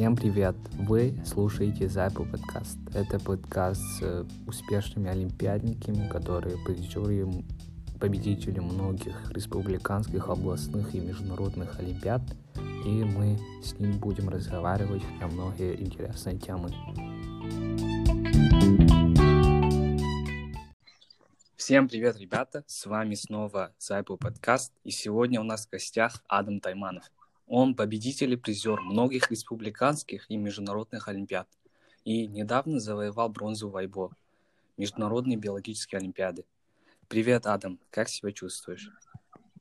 Всем привет! Вы слушаете Зайпу подкаст. Это подкаст с успешными олимпиадниками, которые победители, победители многих республиканских, областных и международных олимпиад. И мы с ним будем разговаривать на многие интересные темы. Всем привет, ребята! С вами снова Зайпу подкаст. И сегодня у нас в гостях Адам Тайманов – он победитель и призер многих республиканских и международных олимпиад и недавно завоевал бронзу в Айбо, Международные биологические олимпиады. Привет, Адам, как себя чувствуешь?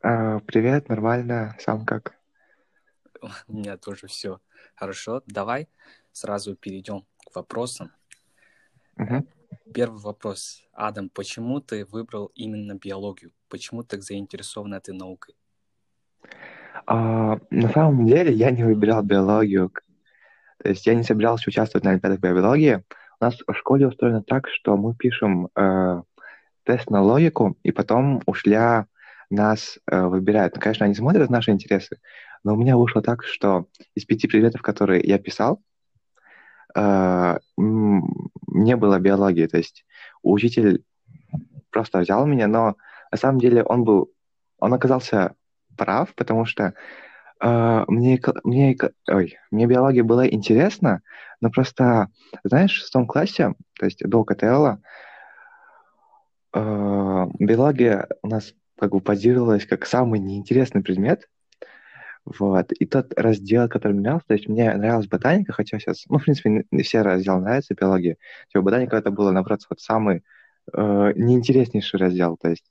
А, привет, нормально, сам как? У меня тоже все хорошо. Давай сразу перейдем к вопросам. Угу. Первый вопрос. Адам, почему ты выбрал именно биологию? Почему так заинтересован этой наукой? А, на самом деле я не выбирал биологию. То есть я не собирался участвовать на Олимпиадах по биологии. У нас в школе устроено так, что мы пишем э, тест на логику, и потом ушля нас э, выбирают. Ну, конечно, они смотрят наши интересы, но у меня вышло так, что из пяти предметов, которые я писал, э, не было биологии. То есть учитель просто взял меня, но на самом деле он был, он оказался прав, потому что э, мне, мне, ой, мне биология была интересна, но просто, знаешь, в шестом классе, то есть до КТЛ, э, биология у нас как бы позировалась как самый неинтересный предмет, вот. И тот раздел, который мне нравился, то есть мне нравилась ботаника, хотя сейчас, ну, в принципе, не все разделы нравятся биологии. Типа ботаника это было, наоборот, вот самый э, неинтереснейший раздел. То есть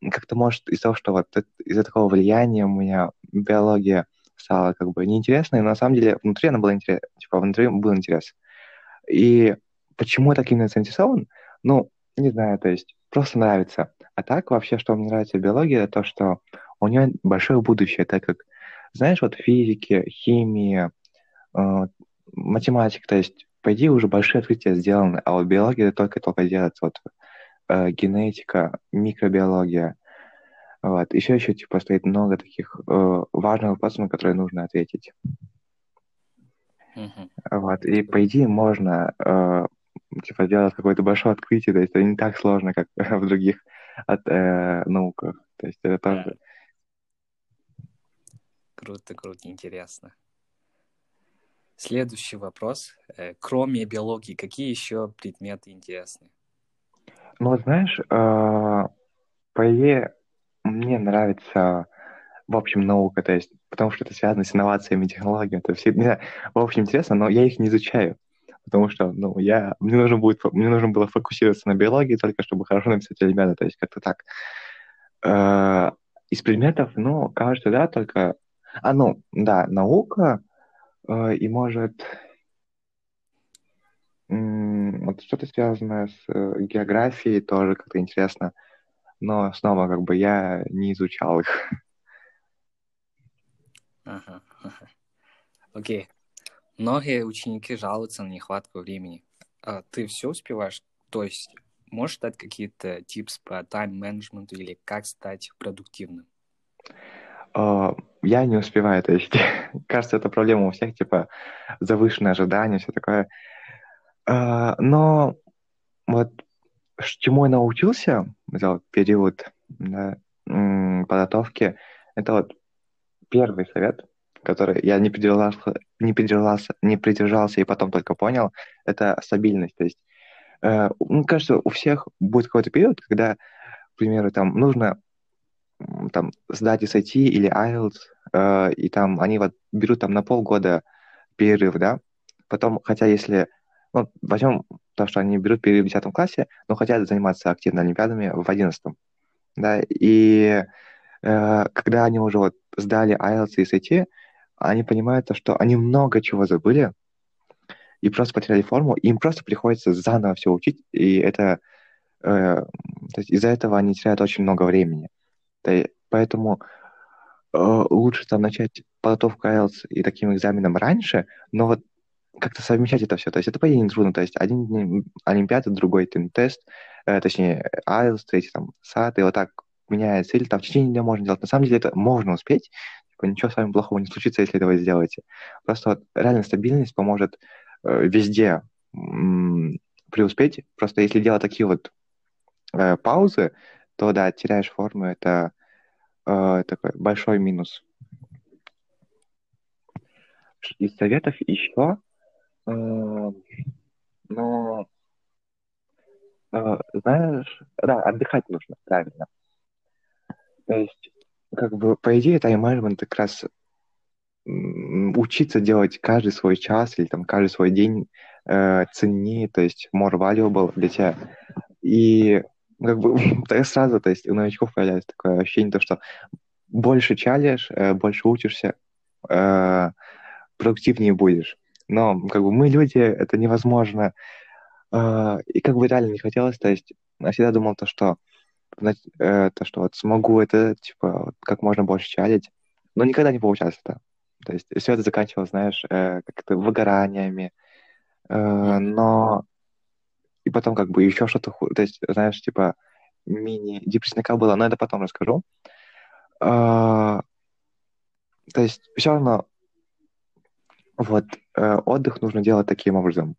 как-то может из-за того, что вот из-за такого влияния у меня биология стала как бы неинтересной, но на самом деле внутри она была интересна, типа внутри был интерес. И почему я так именно заинтересован? Ну, не знаю, то есть просто нравится. А так вообще, что мне нравится в биологии, это то, что у нее большое будущее, так как, знаешь, вот физики, химия, э, математика, то есть, по идее, уже большие открытия сделаны, а вот биология только-только делается. Вот э, генетика, микробиология. Вот. Еще еще типа стоит много таких э, важных вопросов, на которые нужно ответить. Mm-hmm. Вот. И по идее можно э, типа сделать какое-то большое открытие, то есть это не так сложно, как в других от, э, науках. То есть это тоже. Круто, круто, интересно. Следующий вопрос. Э, кроме биологии, какие еще предметы интересны? Ну, знаешь, э, по идее, мне нравится, в общем, наука, то есть, потому что это связано с инновациями, технологиями, это все, не знаю, в общем, интересно, но я их не изучаю, потому что, ну, я, мне нужно будет, мне нужно было фокусироваться на биологии только, чтобы хорошо написать олимпиаду, то есть как-то так. Э, из предметов, ну, кажется, да, только, а, ну, да, наука, э, и, может, вот что-то связанное с э, географией тоже как-то интересно. Но снова как бы я не изучал их. Ага, Окей. Многие ученики жалуются на нехватку времени. А ты все успеваешь? То есть можешь дать какие-то типс по тайм-менеджменту или как стать продуктивным? Uh, я не успеваю, то есть, кажется, это проблема у всех, типа, завышенное ожидание, все такое. А, но вот чему я научился за период да, подготовки, это вот первый совет, который я не придержался, не придержался, не придержался и потом только понял, это стабильность. То есть, э, мне кажется, у всех будет какой-то период, когда, к примеру, там нужно там сдать SAT или IELTS, э, и там они вот берут там на полгода перерыв, да, потом, хотя если ну, возьмем то, что они берут перерыв в 10 классе, но хотят заниматься активно олимпиадами в 11 да, и э, когда они уже вот сдали IELTS и SAT, они понимают то, что они много чего забыли и просто потеряли форму, и им просто приходится заново все учить, и это э, из-за этого они теряют очень много времени. Да, поэтому э, лучше там начать подготовку IELTS и таким экзаменом раньше, но вот как-то совмещать это все. То есть это, по идее, не трудно. То есть один Олимпиада, другой день тест, э, точнее, IELTS, третий там SAT, и вот так меняется. Или там в течение дня можно делать. На самом деле это можно успеть, типа, ничего с вами плохого не случится, если этого сделаете. Просто вот реально стабильность поможет э, везде м- преуспеть. Просто если делать такие вот э, паузы, то да, теряешь форму, это э, такой большой минус. Из советов еще, но э, знаешь, да, отдыхать нужно, правильно. То есть, как бы, по идее, тайм-менеджмент как раз учиться делать каждый свой час или там каждый свой день э, ценнее, то есть more valuable для тебя. И как бы сразу, то есть у новичков появляется такое ощущение, то, что больше чалишь, э, больше учишься, э, продуктивнее будешь. Но как бы мы люди, это невозможно. Э, и как бы реально не хотелось, то есть я всегда думал то, что э, то, что вот смогу это, типа, как можно больше чалить, но никогда не получалось это. То есть все это заканчивалось, знаешь, э, как-то выгораниями, э, но и потом как бы еще что-то, то есть, знаешь, типа мини-депрессняка было, но это потом расскажу. А, то есть все равно вот отдых нужно делать таким образом.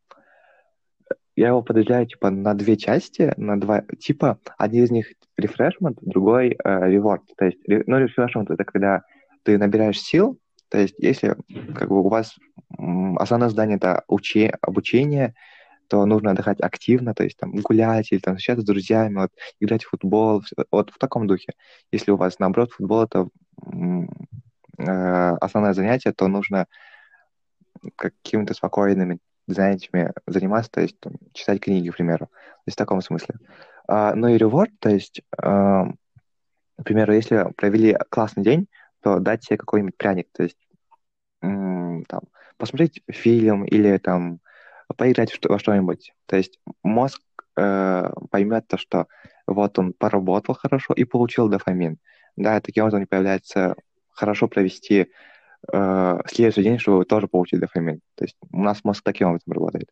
Я его подразделяю типа на две части, на два типа. Один из них refreshment, другой э, reward. То есть, ну, refreshment это когда ты набираешь сил, то есть если как бы у вас основное задание это учи, обучение, то нужно отдыхать активно, то есть там гулять или там встречаться с друзьями, вот, играть в футбол, вот в таком духе. Если у вас, наоборот, футбол — это э, основное занятие, то нужно какими-то спокойными занятиями заниматься, то есть там, читать книги, к примеру. То есть в таком смысле. А, ну и reward, то есть, э, к если провели классный день, то дать себе какой-нибудь пряник, то есть там, посмотреть фильм или там поиграть во что-нибудь. То есть мозг э, поймет то, что вот он поработал хорошо и получил дофамин. Да, таким образом не появляется хорошо провести э, следующий день, чтобы тоже получить дофамин. То есть у нас мозг таким образом работает.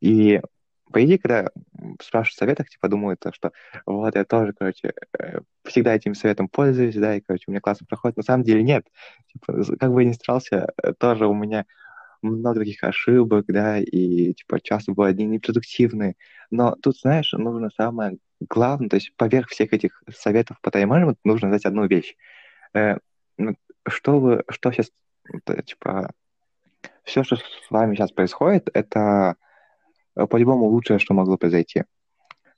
И по идее, когда спрашивают советах, типа думают, что вот я тоже, короче, э, всегда этим советом пользуюсь, да, и, короче, у меня классно проходит. На самом деле нет. Типа, как бы я ни старался, э, тоже у меня много таких ошибок, да, и, типа, часто бывают дни непродуктивные. Но тут, знаешь, нужно самое главное, то есть поверх всех этих советов по тайм-менеджменту нужно знать одну вещь. Э, что вы, что сейчас, типа, все, что с вами сейчас происходит, это э, по-любому лучшее, что могло произойти.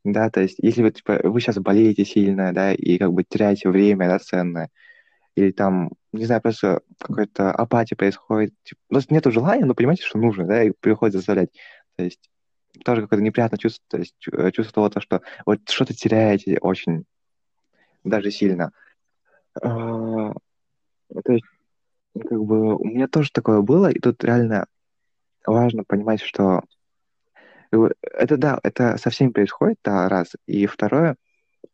Да, то есть, если вы, типа, вы сейчас болеете сильно, да, и как бы теряете время, да, ценное, или там, не знаю, просто какая-то апатия происходит. Типа, просто нету желания, но понимаете, что нужно, да, и приходится заставлять. То есть тоже какое-то неприятное чувство, то есть чувство того, что вот что-то теряете очень, даже сильно. А, то есть, как бы, у меня тоже такое было, и тут реально важно понимать, что это, да, это со всеми происходит, да, раз. И второе,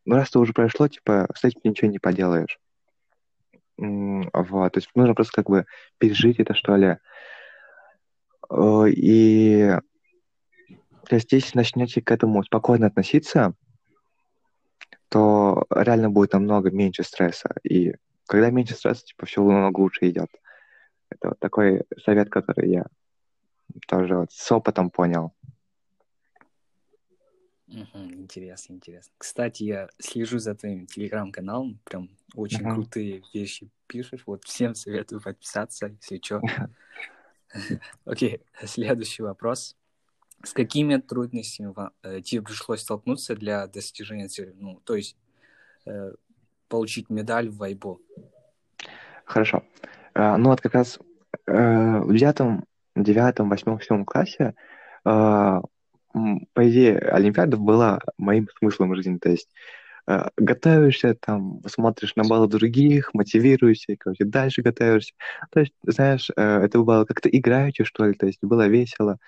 ну, раз это уже прошло, типа, с этим ничего не поделаешь. Вот, то есть нужно просто как бы пережить это, что ли. Э, и то есть начнете к этому спокойно относиться, то реально будет намного меньше стресса. И когда меньше стресса, типа, все намного лучше идет. Это вот такой совет, который я тоже вот с опытом понял. Угу, интересно, интересно. Кстати, я слежу за твоим телеграм-каналом, прям очень угу. крутые вещи пишешь. Вот всем советую подписаться, если что. Окей, следующий вопрос. С какими трудностями э, тебе пришлось столкнуться для достижения цели? Ну, то есть э, получить медаль в Вайбо. Хорошо. А, ну вот как раз э, в девятом, девятом, восьмом, седьмом классе а, по идее, Олимпиада была моим смыслом жизни. То есть э, готовишься, там, смотришь на баллы других, мотивируешься, короче, дальше готовишься. То есть, знаешь, э, это было как-то играючи, что ли, то есть было весело.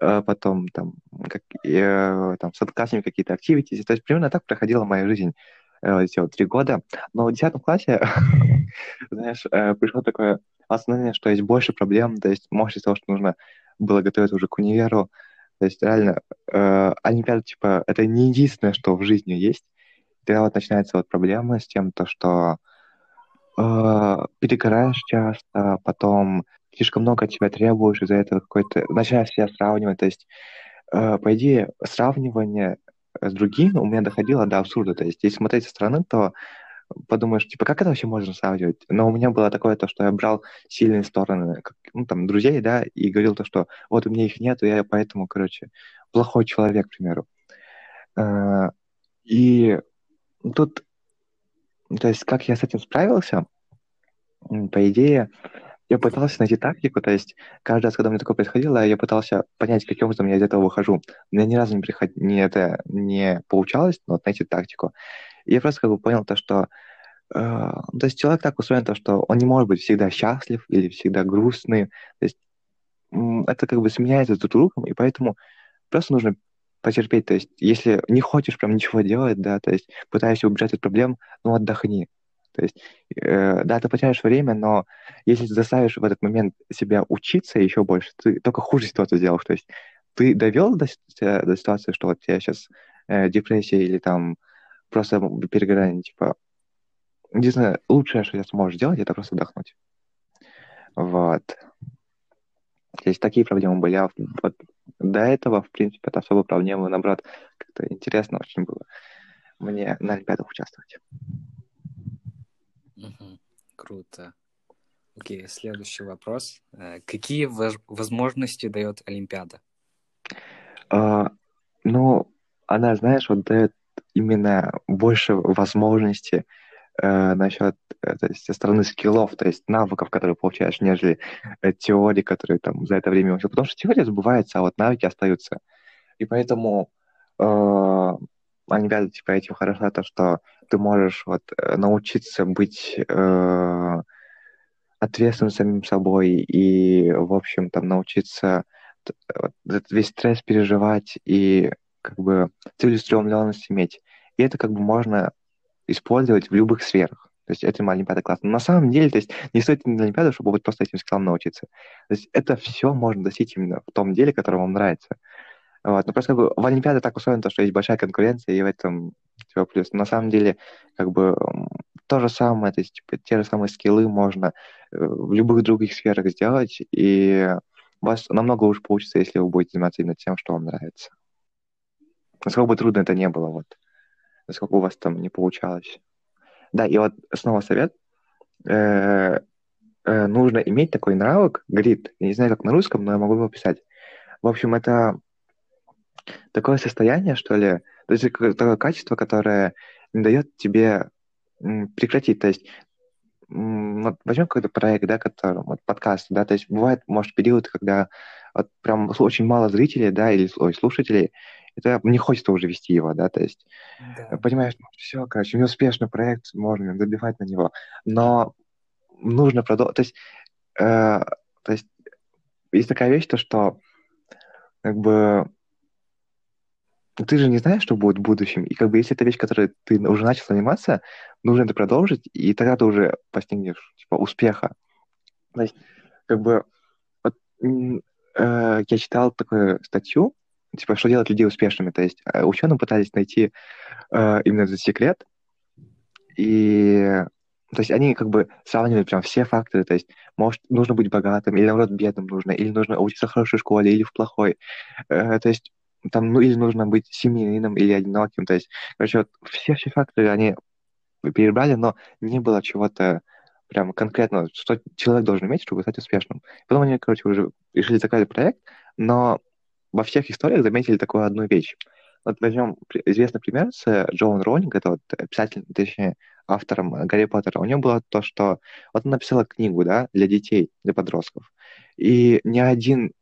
Потом там, как, э, там с одноклассниками какие-то активити. То есть примерно так проходила моя жизнь э, вот три года. Но в десятом классе, знаешь, э, пришло такое осознание, что есть больше проблем, то есть может из того, что нужно было готовиться уже к универу, то есть реально э, Олимпиада, типа, это не единственное, что в жизни есть. Тогда вот начинается вот проблема с тем, то, что э, перегораешь часто, потом слишком много от тебя требуешь, из-за этого какой-то... Начинаешь себя сравнивать, то есть, э, по идее, сравнивание с другим у меня доходило до абсурда, то есть, если смотреть со стороны, то подумаешь, типа, как это вообще можно сравнивать? Но у меня было такое то, что я брал сильные стороны, как, ну, там, друзей, да, и говорил то, что вот у меня их нет, я поэтому, короче, плохой человек, к примеру. Э, и тут, то есть, как я с этим справился, по идее, я пытался найти тактику, то есть каждый раз, когда мне такое происходило, я пытался понять, каким образом я из этого выхожу. У меня ни разу не, приход... не, это, не получалось, но вот найти тактику. И я просто как бы понял то, что э, то есть человек так устроен, то, что он не может быть всегда счастлив или всегда грустный. То есть это как бы сменяется друг другом, и поэтому просто нужно потерпеть. То есть если не хочешь прям ничего делать, да, то есть пытаешься убежать от проблем, ну отдохни. То есть, э, да, ты потеряешь время, но если ты заставишь в этот момент себя учиться еще больше, ты только хуже ситуацию сделаешь. То есть ты довел до, до ситуации, что вот тебя сейчас э, депрессия или там просто перегорание, типа, единственное, лучшее, что ты сможешь сделать, это просто отдохнуть. Вот. Здесь такие проблемы были. А вот до этого, в принципе, это особо проблемы, наоборот, как-то интересно очень было мне на Олимпиадах участвовать. Угу. Круто. Окей, следующий вопрос. Э, какие возможности дает Олимпиада? А, ну, она, знаешь, вот дает именно больше возможностей э, насчет э, то есть, со стороны скиллов, то есть навыков, которые получаешь, нежели э, теории, которые там за это время учил. Потому что теория забывается, а вот навыки остаются. И поэтому э, Олимпиада типа этим хороша, то, что ты можешь вот э, научиться быть э, ответственным самим собой и, в общем, там научиться вот, весь стресс переживать и как бы целеустремленность иметь. И это как бы можно использовать в любых сферах. То есть это Олимпиада классно. Но на самом деле, то есть не стоит на Олимпиаду, чтобы вот просто этим скиллам научиться. То есть это все можно достичь именно в том деле, которое вам нравится. Вот. Но просто как бы в Олимпиаде так устроено, то, что есть большая конкуренция, и в этом типа, плюс. Но на самом деле, как бы то же самое, то есть типа, те же самые скиллы можно э, в любых других сферах сделать, и у вас намного лучше получится, если вы будете заниматься именно тем, что вам нравится. Насколько бы трудно это не было, вот. Насколько у вас там не получалось. Да, и вот снова совет. Э, э, нужно иметь такой навык, грид. Я не знаю, как на русском, но я могу его описать. В общем, это такое состояние, что ли, то есть такое качество, которое не дает тебе прекратить. То есть вот возьмем какой-то проект, да, который, вот подкаст, да, то есть бывает, может, период, когда вот прям очень мало зрителей, да, или ой, слушателей, это не хочется уже вести его, да, то есть да. понимаешь, ну, все, короче, неуспешный проект, можно добивать на него, но нужно продолжить, то есть, э, то есть есть такая вещь, то что как бы ты же не знаешь, что будет в будущем. И как бы если это вещь, которой ты уже начал заниматься, нужно это продолжить, и тогда ты уже постигнешь типа успеха. То есть, как бы вот, э, я читал такую статью, типа, что делать людей успешными. То есть э, ученые пытались найти э, именно этот секрет, и то есть они как бы сравнивают прям все факторы, то есть может нужно быть богатым, или наоборот бедным нужно, или нужно учиться в хорошей школе, или в плохой. Э, то есть там, ну, или нужно быть семьянином, или одиноким. То есть, короче, вот все все факторы они перебрали, но не было чего-то прям конкретного, что человек должен иметь, чтобы стать успешным. Потом они, короче, уже решили закрыть проект, но во всех историях заметили такую одну вещь. Вот возьмем известный пример с Джоан Роулинг, это вот писатель, точнее, автором Гарри Поттера. У него было то, что вот она написала книгу, да, для детей, для подростков. И ни один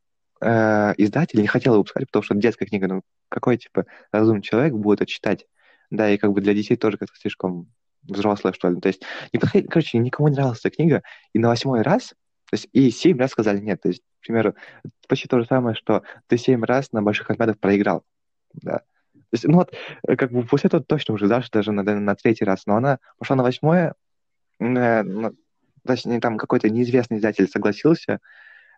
э, издатель не хотел выпускать, потому что детская книга, ну, какой, типа, разумный человек будет это читать? Да, и как бы для детей тоже как-то слишком взрослая, что ли. То есть, не подходит, короче, никому не нравилась эта книга, и на восьмой раз, то есть, и семь раз сказали нет. То есть, к примеру, почти то же самое, что ты семь раз на больших олимпиадах проиграл. Да. То есть, ну вот, э, как бы после этого точно уже даже, даже на, на третий раз, но она пошла на восьмое, э, ну, точнее, там какой-то неизвестный издатель согласился,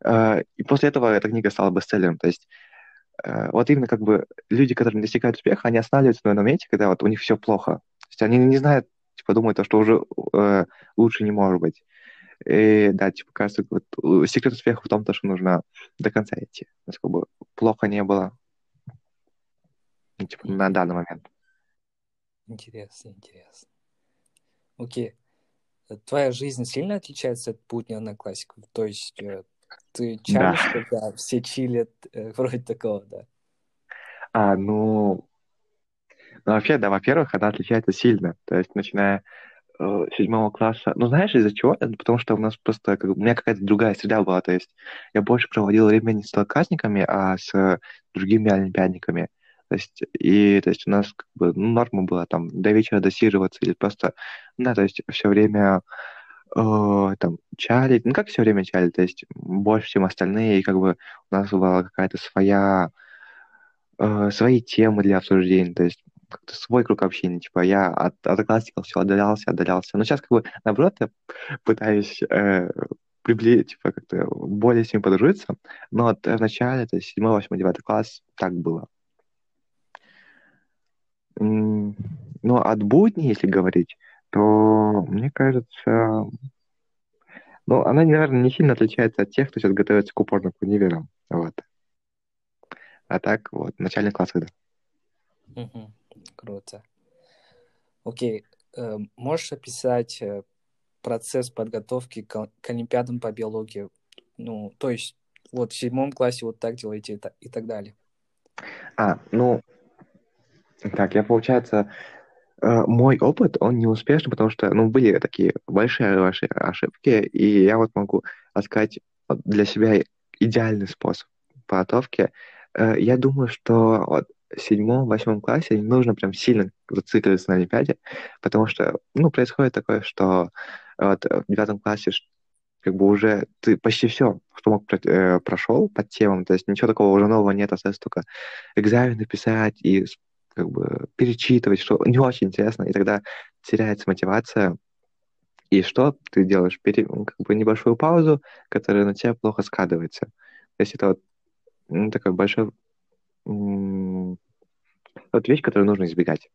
и после этого эта книга стала бестселлером. То есть, э, вот именно как бы люди, которые достигают успеха, они останавливаются на моменте, когда вот у них все плохо. То есть они не знают, типа думают, что уже э, лучше не может быть. И да, типа, кажется, вот, секрет успеха в том, что нужно до конца идти. Насколько бы плохо не было. Ну, типа, на данный момент. Интересно, интересно. Окей. Твоя жизнь сильно отличается от путни одноклассников? То есть э, ты чалишь, да. когда все чилят, э, вроде такого, да? А, ну, ну, вообще, да, во-первых, она отличается сильно. То есть, начиная э, седьмого класса. Ну, знаешь, из-за чего? Потому что у нас просто, как, у меня какая-то другая среда была. То есть, я больше проводил время не с одноклассниками, а с другими олимпиадниками. То есть, и, то есть у нас как бы ну, норма была там до вечера досиживаться или просто, да, то есть все время э, там чалить, ну как все время чалить, то есть больше, чем остальные, и как бы у нас была какая-то своя, э, свои темы для обсуждения, то есть как-то свой круг общения, типа я от одноклассников все отдалялся, отдалялся. Но сейчас как бы наоборот я пытаюсь э, приблизить, типа как-то более с ним подружиться, но вот в начале, есть 7, 8, 9 класс так было. Ну, от будни, если говорить, то, мне кажется, ну, она, наверное, не сильно отличается от тех, кто сейчас готовится к упорным к универам. Вот. А так, вот, начальный класс, да. Угу. Круто. Окей. Э, можешь описать э, процесс подготовки к, к Олимпиадам по биологии? Ну, то есть, вот в седьмом классе вот так делаете и, так далее. А, ну, так, я, получается, мой опыт, он не успешный, потому что, ну, были такие большие ваши ошибки, и я вот могу сказать для себя идеальный способ подготовки. Э, я думаю, что вот в седьмом, восьмом классе не нужно прям сильно зацикливаться на Олимпиаде, потому что, ну, происходит такое, что вот в девятом классе как бы уже ты почти все, что мог, э, прошел под темам, то есть ничего такого уже нового нет, остается только экзамены писать и как бы перечитывать, что не очень интересно, и тогда теряется мотивация. И что ты делаешь? Пере, как бы небольшую паузу, которая на тебя плохо складывается. То есть это вот ну, такой большой вот вещь, которую нужно избегать.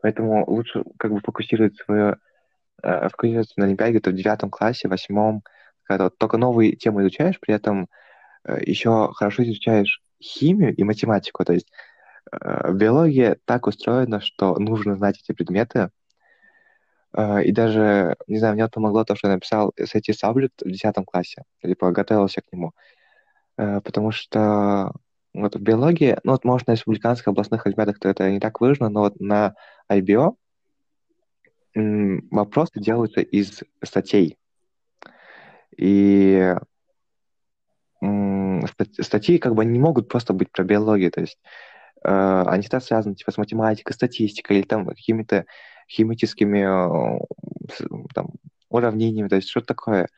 Поэтому лучше как бы фокусировать свое э, фокусироваться на Олимпиаде то в девятом классе, восьмом, когда вот только новые темы изучаешь, при этом э, еще хорошо изучаешь химию и математику. То есть биология так устроена, что нужно знать эти предметы. Э, и даже, не знаю, мне помогло то, что я написал SAT Subject в 10 классе, типа готовился к нему. Э, потому что вот в биологии, ну вот может на республиканских областных олимпиадах то это не так выражено, но вот на IBO вопросы делаются из статей. И статьи как бы не могут просто быть про биологию, то есть э, они всегда связаны типа, с математикой, статистикой или там какими-то химическими э, там, уравнениями, то есть что-то такое.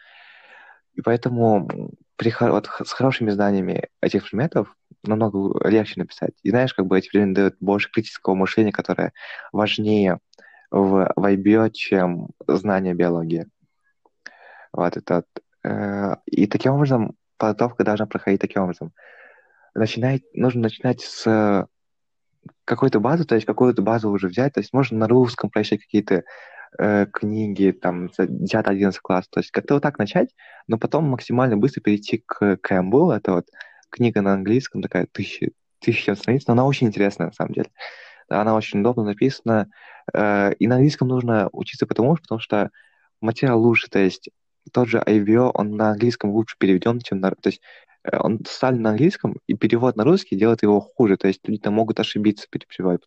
И поэтому при, вот, с хорошими знаниями этих предметов намного легче написать. И знаешь, как бы эти предметы дают больше критического мышления, которое важнее в, в IBO, чем знание биологии. Вот это. Э, и таким образом подготовка должна проходить таким образом начинать, нужно начинать с какой-то базы, то есть какую-то базу уже взять, то есть можно на русском прочитать какие-то э, книги, там, 10-11 класс, то есть как-то вот так начать, но потом максимально быстро перейти к Кэмпбелл, это вот книга на английском, такая тысяча, тысяча страниц, но она очень интересная, на самом деле. Она очень удобно написана, э, и на английском нужно учиться потому, потому что материал лучше, то есть тот же IVO, он на английском лучше переведен, чем на... То есть Э, он ставлен на английском, и перевод на русский делает его хуже. То есть люди там могут ошибиться при переводе.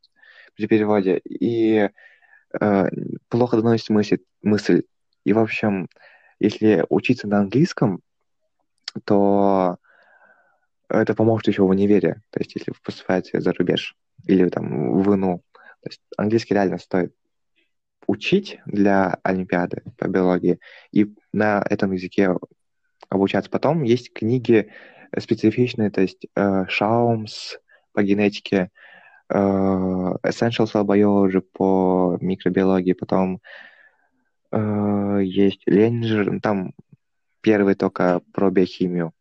При переводе и э, плохо доносит мысль, мысль. И, в общем, если учиться на английском, то это поможет еще в универе. То есть, если вы поступаете за рубеж или там в ИНУ. То есть, английский реально стоит учить для Олимпиады по биологии и на этом языке обучаться. Потом есть книги специфичные, то есть э, Шаумс по генетике, э, Essentials of Biology по микробиологии, потом э, есть Ленджер, там первый только про биохимию.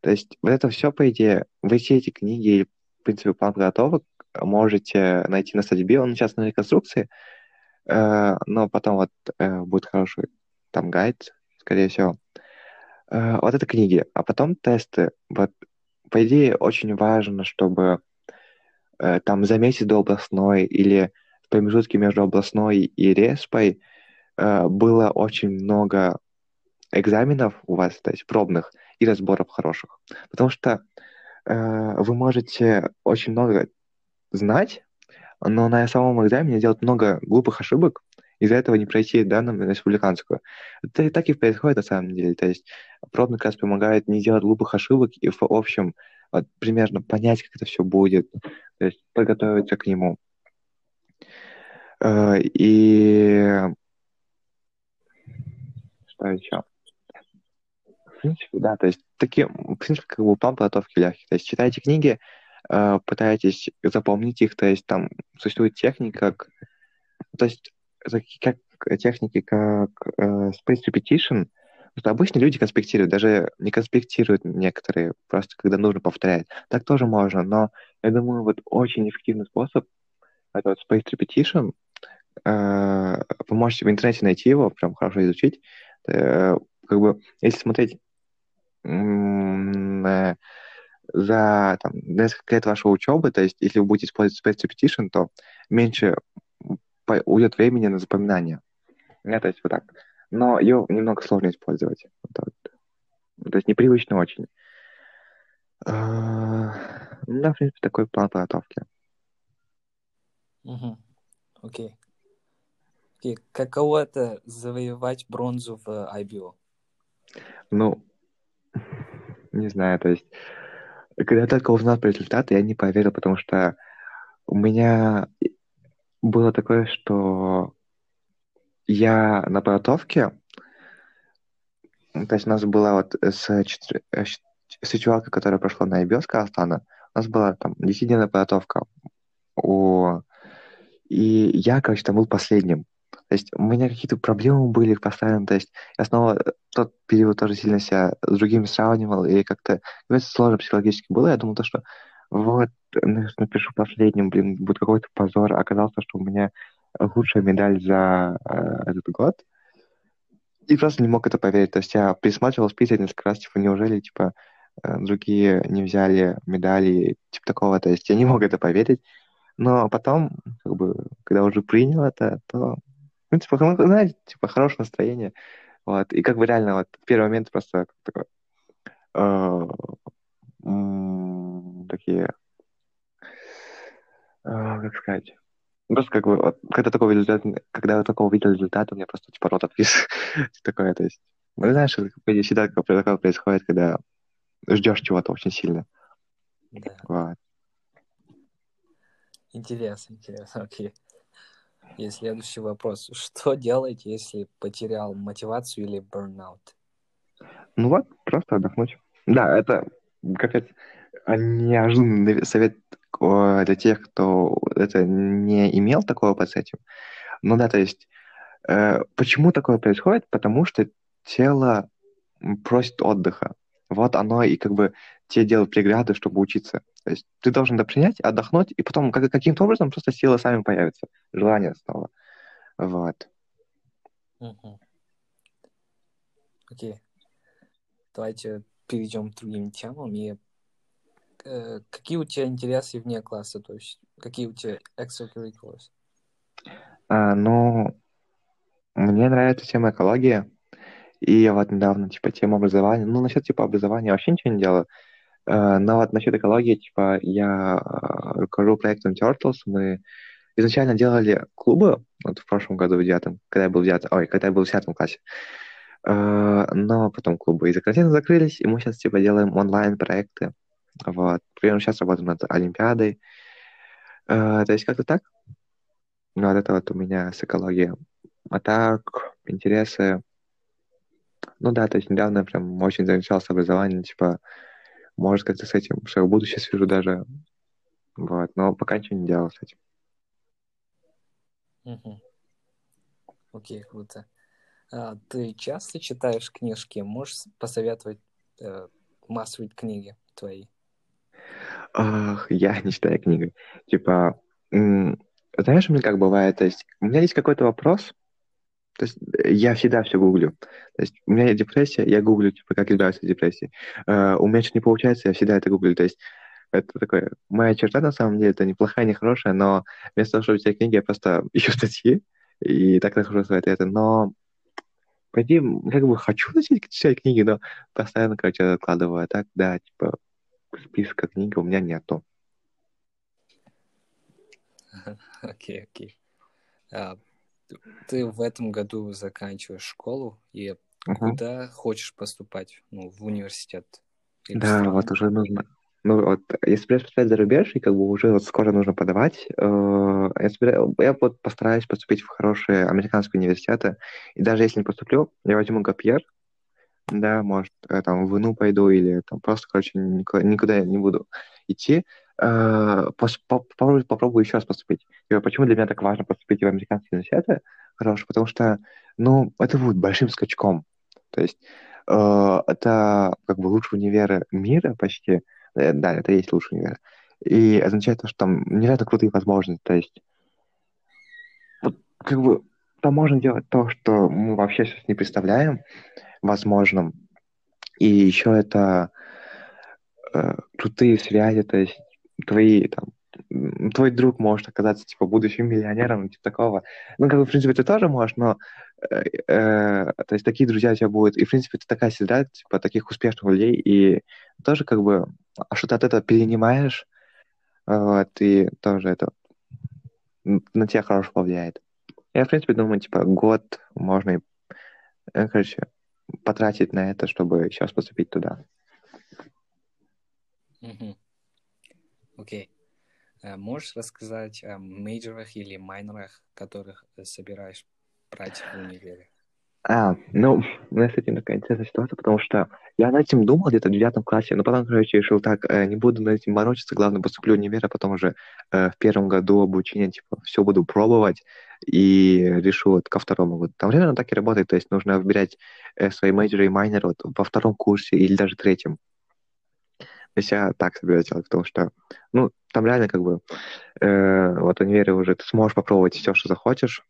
То есть вот это все, по идее, вы все эти книги, в принципе, план подготовок можете найти на сайте Био, он сейчас на реконструкции, но потом вот э, будет хороший там гайд скорее всего. Э, вот это книги, а потом тесты. Вот, по идее, очень важно, чтобы э, там за месяц до областной или в промежутке между областной и респой э, было очень много экзаменов у вас, то есть пробных и разборов хороших. Потому что э, вы можете очень много знать, но на самом экзамене делать много глупых ошибок, из-за этого не пройти данным республиканскую. Это и так и происходит на самом деле. То есть пробный как помогает не делать глупых ошибок и в общем вот, примерно понять, как это все будет, то есть подготовиться к нему. Э, и что еще? В принципе, да, то есть такие, в принципе, как бы план подготовки легкий. То есть читайте книги, э, пытаетесь запомнить их, то есть там существует техника, как, то есть как техники, как э, Space Repetition, что обычно люди конспектируют, даже не конспектируют некоторые, просто когда нужно повторять. Так тоже можно, но я думаю, вот очень эффективный способ это вот Space Repetition. Э, вы можете в интернете найти его, прям хорошо изучить. Э, как бы, если смотреть э, за там, несколько лет вашей учебы, то есть если вы будете использовать Space Repetition, то меньше уйдет времени на запоминание. Ну, то есть вот так. Но ее немного сложно использовать. Вот, вот. То есть непривычно очень. Ну, да, в принципе, такой план подготовки. Угу. Окей. Окей. Каково это завоевать бронзу в IBO? Ну, не знаю, то есть, когда я только узнал про результаты, я не поверил, потому что у меня было такое, что я на подготовке, то есть у нас была вот с, э, с чувакой, которая прошла на IBS Казахстана, у нас была там 10 подготовка. У... И я, короче, там был последним. То есть у меня какие-то проблемы были постоянно. То есть я снова тот период тоже сильно себя с другими сравнивал, и как-то это сложно психологически было. Я думал, то, что вот, напишу последним, блин, будет какой-то позор. Оказалось, что у меня лучшая медаль за э, этот год. И просто не мог это поверить. То есть я присматривал список несколько раз, типа, неужели, типа, э, другие не взяли медали, типа такого. То есть я не мог это поверить. Но потом, как бы, когда уже принял это, то, в принципе, ну, знаете, типа, хорошее настроение. Вот. И как бы реально, вот, в первый момент просто такой, э, такие, э, как сказать, Просто как бы, вот, когда такого результат, когда я такого увидел результат, у меня просто типа рот отвис. Такое, то есть, ну, знаешь, всегда такое происходит, когда ждешь чего-то очень сильно. Да. Вот. Интересно, интересно, окей. И следующий вопрос. Что делать, если потерял мотивацию или бурнаут? Ну вот, просто отдохнуть. Да, это капец неожиданный совет для тех, кто это не имел такого с этим. Ну да, то есть, э, почему такое происходит? Потому что тело просит отдыха. Вот оно и как бы те делают преграды, чтобы учиться. То есть ты должен это принять, отдохнуть, и потом как, каким-то образом просто силы сами появятся, желание снова. Вот. Угу. Окей. Давайте перейдем к другим темам и Э, какие у тебя интересы вне класса, то есть какие у тебя extracurriculars? А, ну, мне нравится тема экологии, и я вот недавно, типа, тему образования, ну, насчет, типа, образования вообще ничего не делаю, но вот насчет экологии, типа, я uh, руковожу проектом Turtles, мы изначально делали клубы, вот в прошлом году в девятом, когда я был в девятом, ой, когда я был в десятом классе, uh, но потом клубы из-за карантина закрылись, и мы сейчас, типа, делаем онлайн-проекты, вот. Прямо сейчас работаем над Олимпиадой. Э, то есть как-то так. Ну, вот это вот у меня с экологией. А так, интересы... Ну да, то есть недавно прям очень заинтересовался образованием, типа, может, как-то с этим, в будущее свяжу даже. Вот, но пока ничего не делал с этим. Угу. Окей, круто. А, ты часто читаешь книжки? Можешь посоветовать э, массовые книги твои? Ах, я не читаю книги. Типа, знаешь, у меня как бывает, то есть у меня есть какой-то вопрос, То есть э, я всегда все гуглю. То есть у меня депрессия, я гуглю, типа, как избавиться от депрессии. Uh, у меня что-то не получается, я всегда это гуглю. То есть это такое, моя черта, на самом деле, это неплохая, не хорошая, но вместо того, чтобы читать книги, я просто ищу статьи, и так нахожу свои ответы. Но пойди, как бы хочу начать читать книги, но постоянно, короче, откладываю. А так, да, типа, списка книг у меня нету. Окей, окей. А, ты в этом году заканчиваешь школу, и куда хочешь поступать? Ну, в университет? Да, вот уже нужно. Ну, вот, если поступать за рубеж, и как бы уже вот скоро нужно подавать, э, я, собираюсь, я вот постараюсь поступить в хорошие американские университеты, и даже если не поступлю, я возьму гапьер, да, может, я, там в ИНУ пойду или там просто, короче, никуда, никуда не буду идти, попробую, попробую еще раз поступить. И почему для меня так важно поступить в американские университеты хорошие? Потому что, ну, это будет большим скачком. То есть э, это как бы лучшие универы мира почти. Э, да, это есть лучший универ. И означает то, что там невероятно крутые возможности. То есть вот, как бы там можно делать то, что мы вообще сейчас не представляем возможным. И еще это э, крутые связи, то есть твои там твой друг может оказаться, типа, будущим миллионером, типа такого. Ну, как бы, в принципе, ты тоже можешь, но, э, э, то есть, такие друзья у тебя будут. И, в принципе, ты такая среда, типа, таких успешных людей, и тоже, как бы, а что ты от этого перенимаешь, вот, и тоже это на тебя хорошо повлияет. Я, в принципе, думаю, типа, год можно, и, э, короче, потратить на это, чтобы сейчас поступить туда. Окей. Okay. Э, можешь рассказать о мейджорах или майнерах, которых собираешь брать в универе? А, ну, у нас с этим такая интересная ситуация, потому что я над этим думал где-то в девятом классе, но потом, короче, решил так, э, не буду над этим морочиться, главное, поступлю в универ, а потом уже э, в первом году обучения, типа, все буду пробовать, и решу вот ко второму году. Там реально так и работает, то есть нужно выбирать э, свои мейджоры и майнеры вот во втором курсе или даже третьем. То есть я так собираюсь делать, потому что, ну, там реально как бы э, вот в универе уже ты сможешь попробовать все, что захочешь,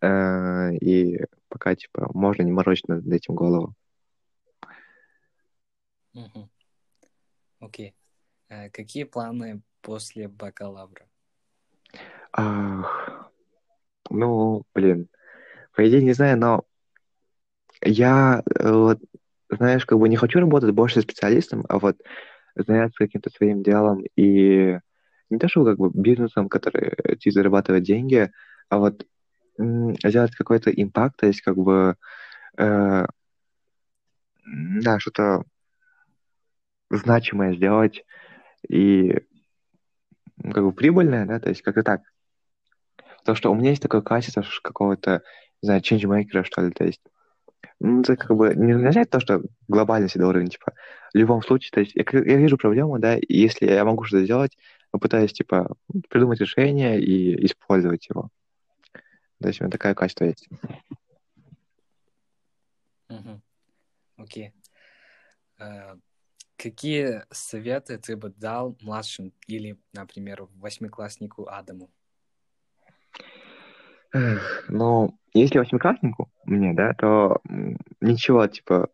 э, и пока, типа, можно не морочить над этим голову. Угу. Окей. Э, какие планы после бакалавра? Ах, ну, блин, по идее, не знаю, но я э, вот знаешь, как бы не хочу работать больше специалистом, а вот заняться каким-то своим делом и не то, что как бы бизнесом, который тебе зарабатывает деньги, а вот сделать какой-то импакт, то есть как бы э, да, что-то значимое сделать и как бы прибыльное, да, то есть как-то так. Потому что у меня есть такое качество какого-то, не знаю, ченджмейкера, что ли, то есть ну, это как бы не означает то, что глобальный всегда уровень, типа, в любом случае, то есть я, я вижу проблему, да, и если я могу что-то сделать, попытаюсь, типа, придумать решение и использовать его. То есть у меня такое качество есть. Окей. А, какие советы ты бы дал младшим или, например, восьмикласснику Адаму? Ну, если восьмикласснику мне, да, то ничего, типа,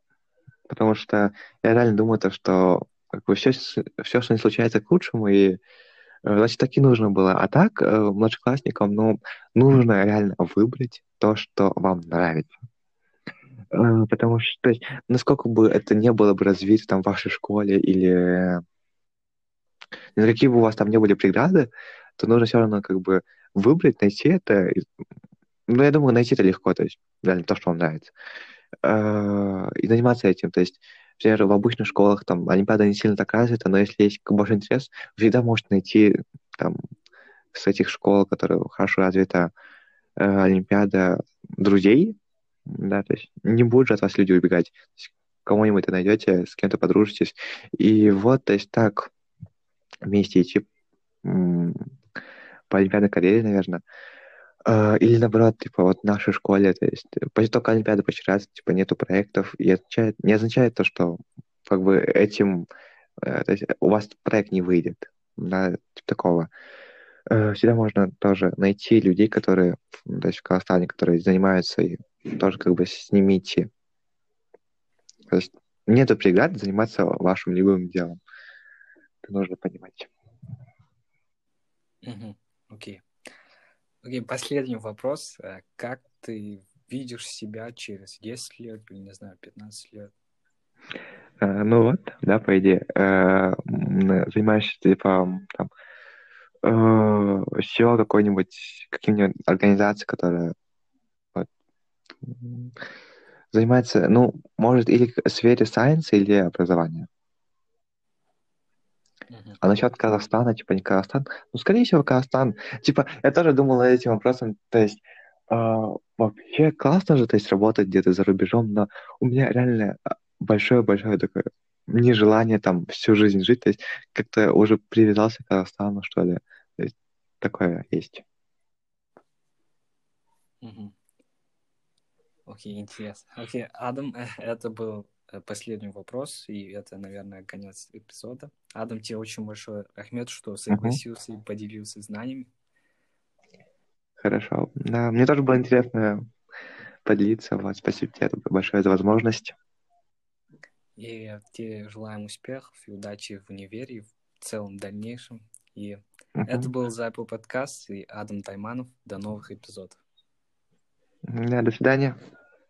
потому что я реально думаю, то, что как бы все, все, что не случается к лучшему, и э, значит, так и нужно было. А так, э, младшеклассникам, ну, нужно реально выбрать то, что вам нравится. Э, потому что, то есть, насколько бы это не было бы развито там в вашей школе или какие бы у вас там не были преграды, то нужно все равно как бы выбрать, найти это. Ну, я думаю, найти это легко, то есть, реально то, что вам нравится. А, и заниматься этим. То есть, например, в обычных школах там Олимпиада не сильно так развита, но если есть большой интерес, всегда можете найти там с этих школ, которые хорошо развита э, Олимпиада, друзей, да, то есть не будут же от вас люди убегать. Кого-нибудь вы найдете, с кем-то подружитесь. И вот, то есть так вместе идти по олимпиадной карьере, наверное. Uh, или наоборот, типа, вот в нашей школе, то есть, почти только Олимпиада почти раз, типа, нету проектов, и означает, не означает то, что, как бы, этим, uh, то есть, у вас проект не выйдет, да, типа такого. э, всегда можно тоже найти людей, которые, то есть в Казахстане, которые занимаются и тоже как бы с ними идти. То есть нету преград заниматься вашим любым делом. Это нужно понимать. Угу. Окей. Окей, последний вопрос. Э, как ты видишь себя через 10 лет или, не знаю, 15 лет? Uh, ну вот, да, по идее, uh, занимаешься типа там SEO какой-нибудь, каким-нибудь организацией, которая вот, занимается, ну, может, или в сфере science, или образования. Uh-huh. А насчет Казахстана, типа не Казахстан, ну, скорее всего, Казахстан. Типа, я тоже думал над этим вопросом, то есть Uh, вообще классно же, то есть работать где-то за рубежом, но у меня реально большое-большое такое нежелание там всю жизнь жить, то есть как-то уже привязался к Казахстану, что ли. То есть такое есть. Окей, интересно. Окей, Адам, э, это был э, последний вопрос, и это, наверное, конец эпизода. Адам, тебе очень большое Ахмед, что согласился uh-huh. и поделился знаниями. Хорошо. Да, мне тоже было интересно поделиться. Вот, спасибо тебе большое за возможность. И тебе желаем успехов и удачи в универе и в целом дальнейшем. И uh-huh. это был Запил подкаст и Адам Тайманов. До новых эпизодов. Да, до свидания.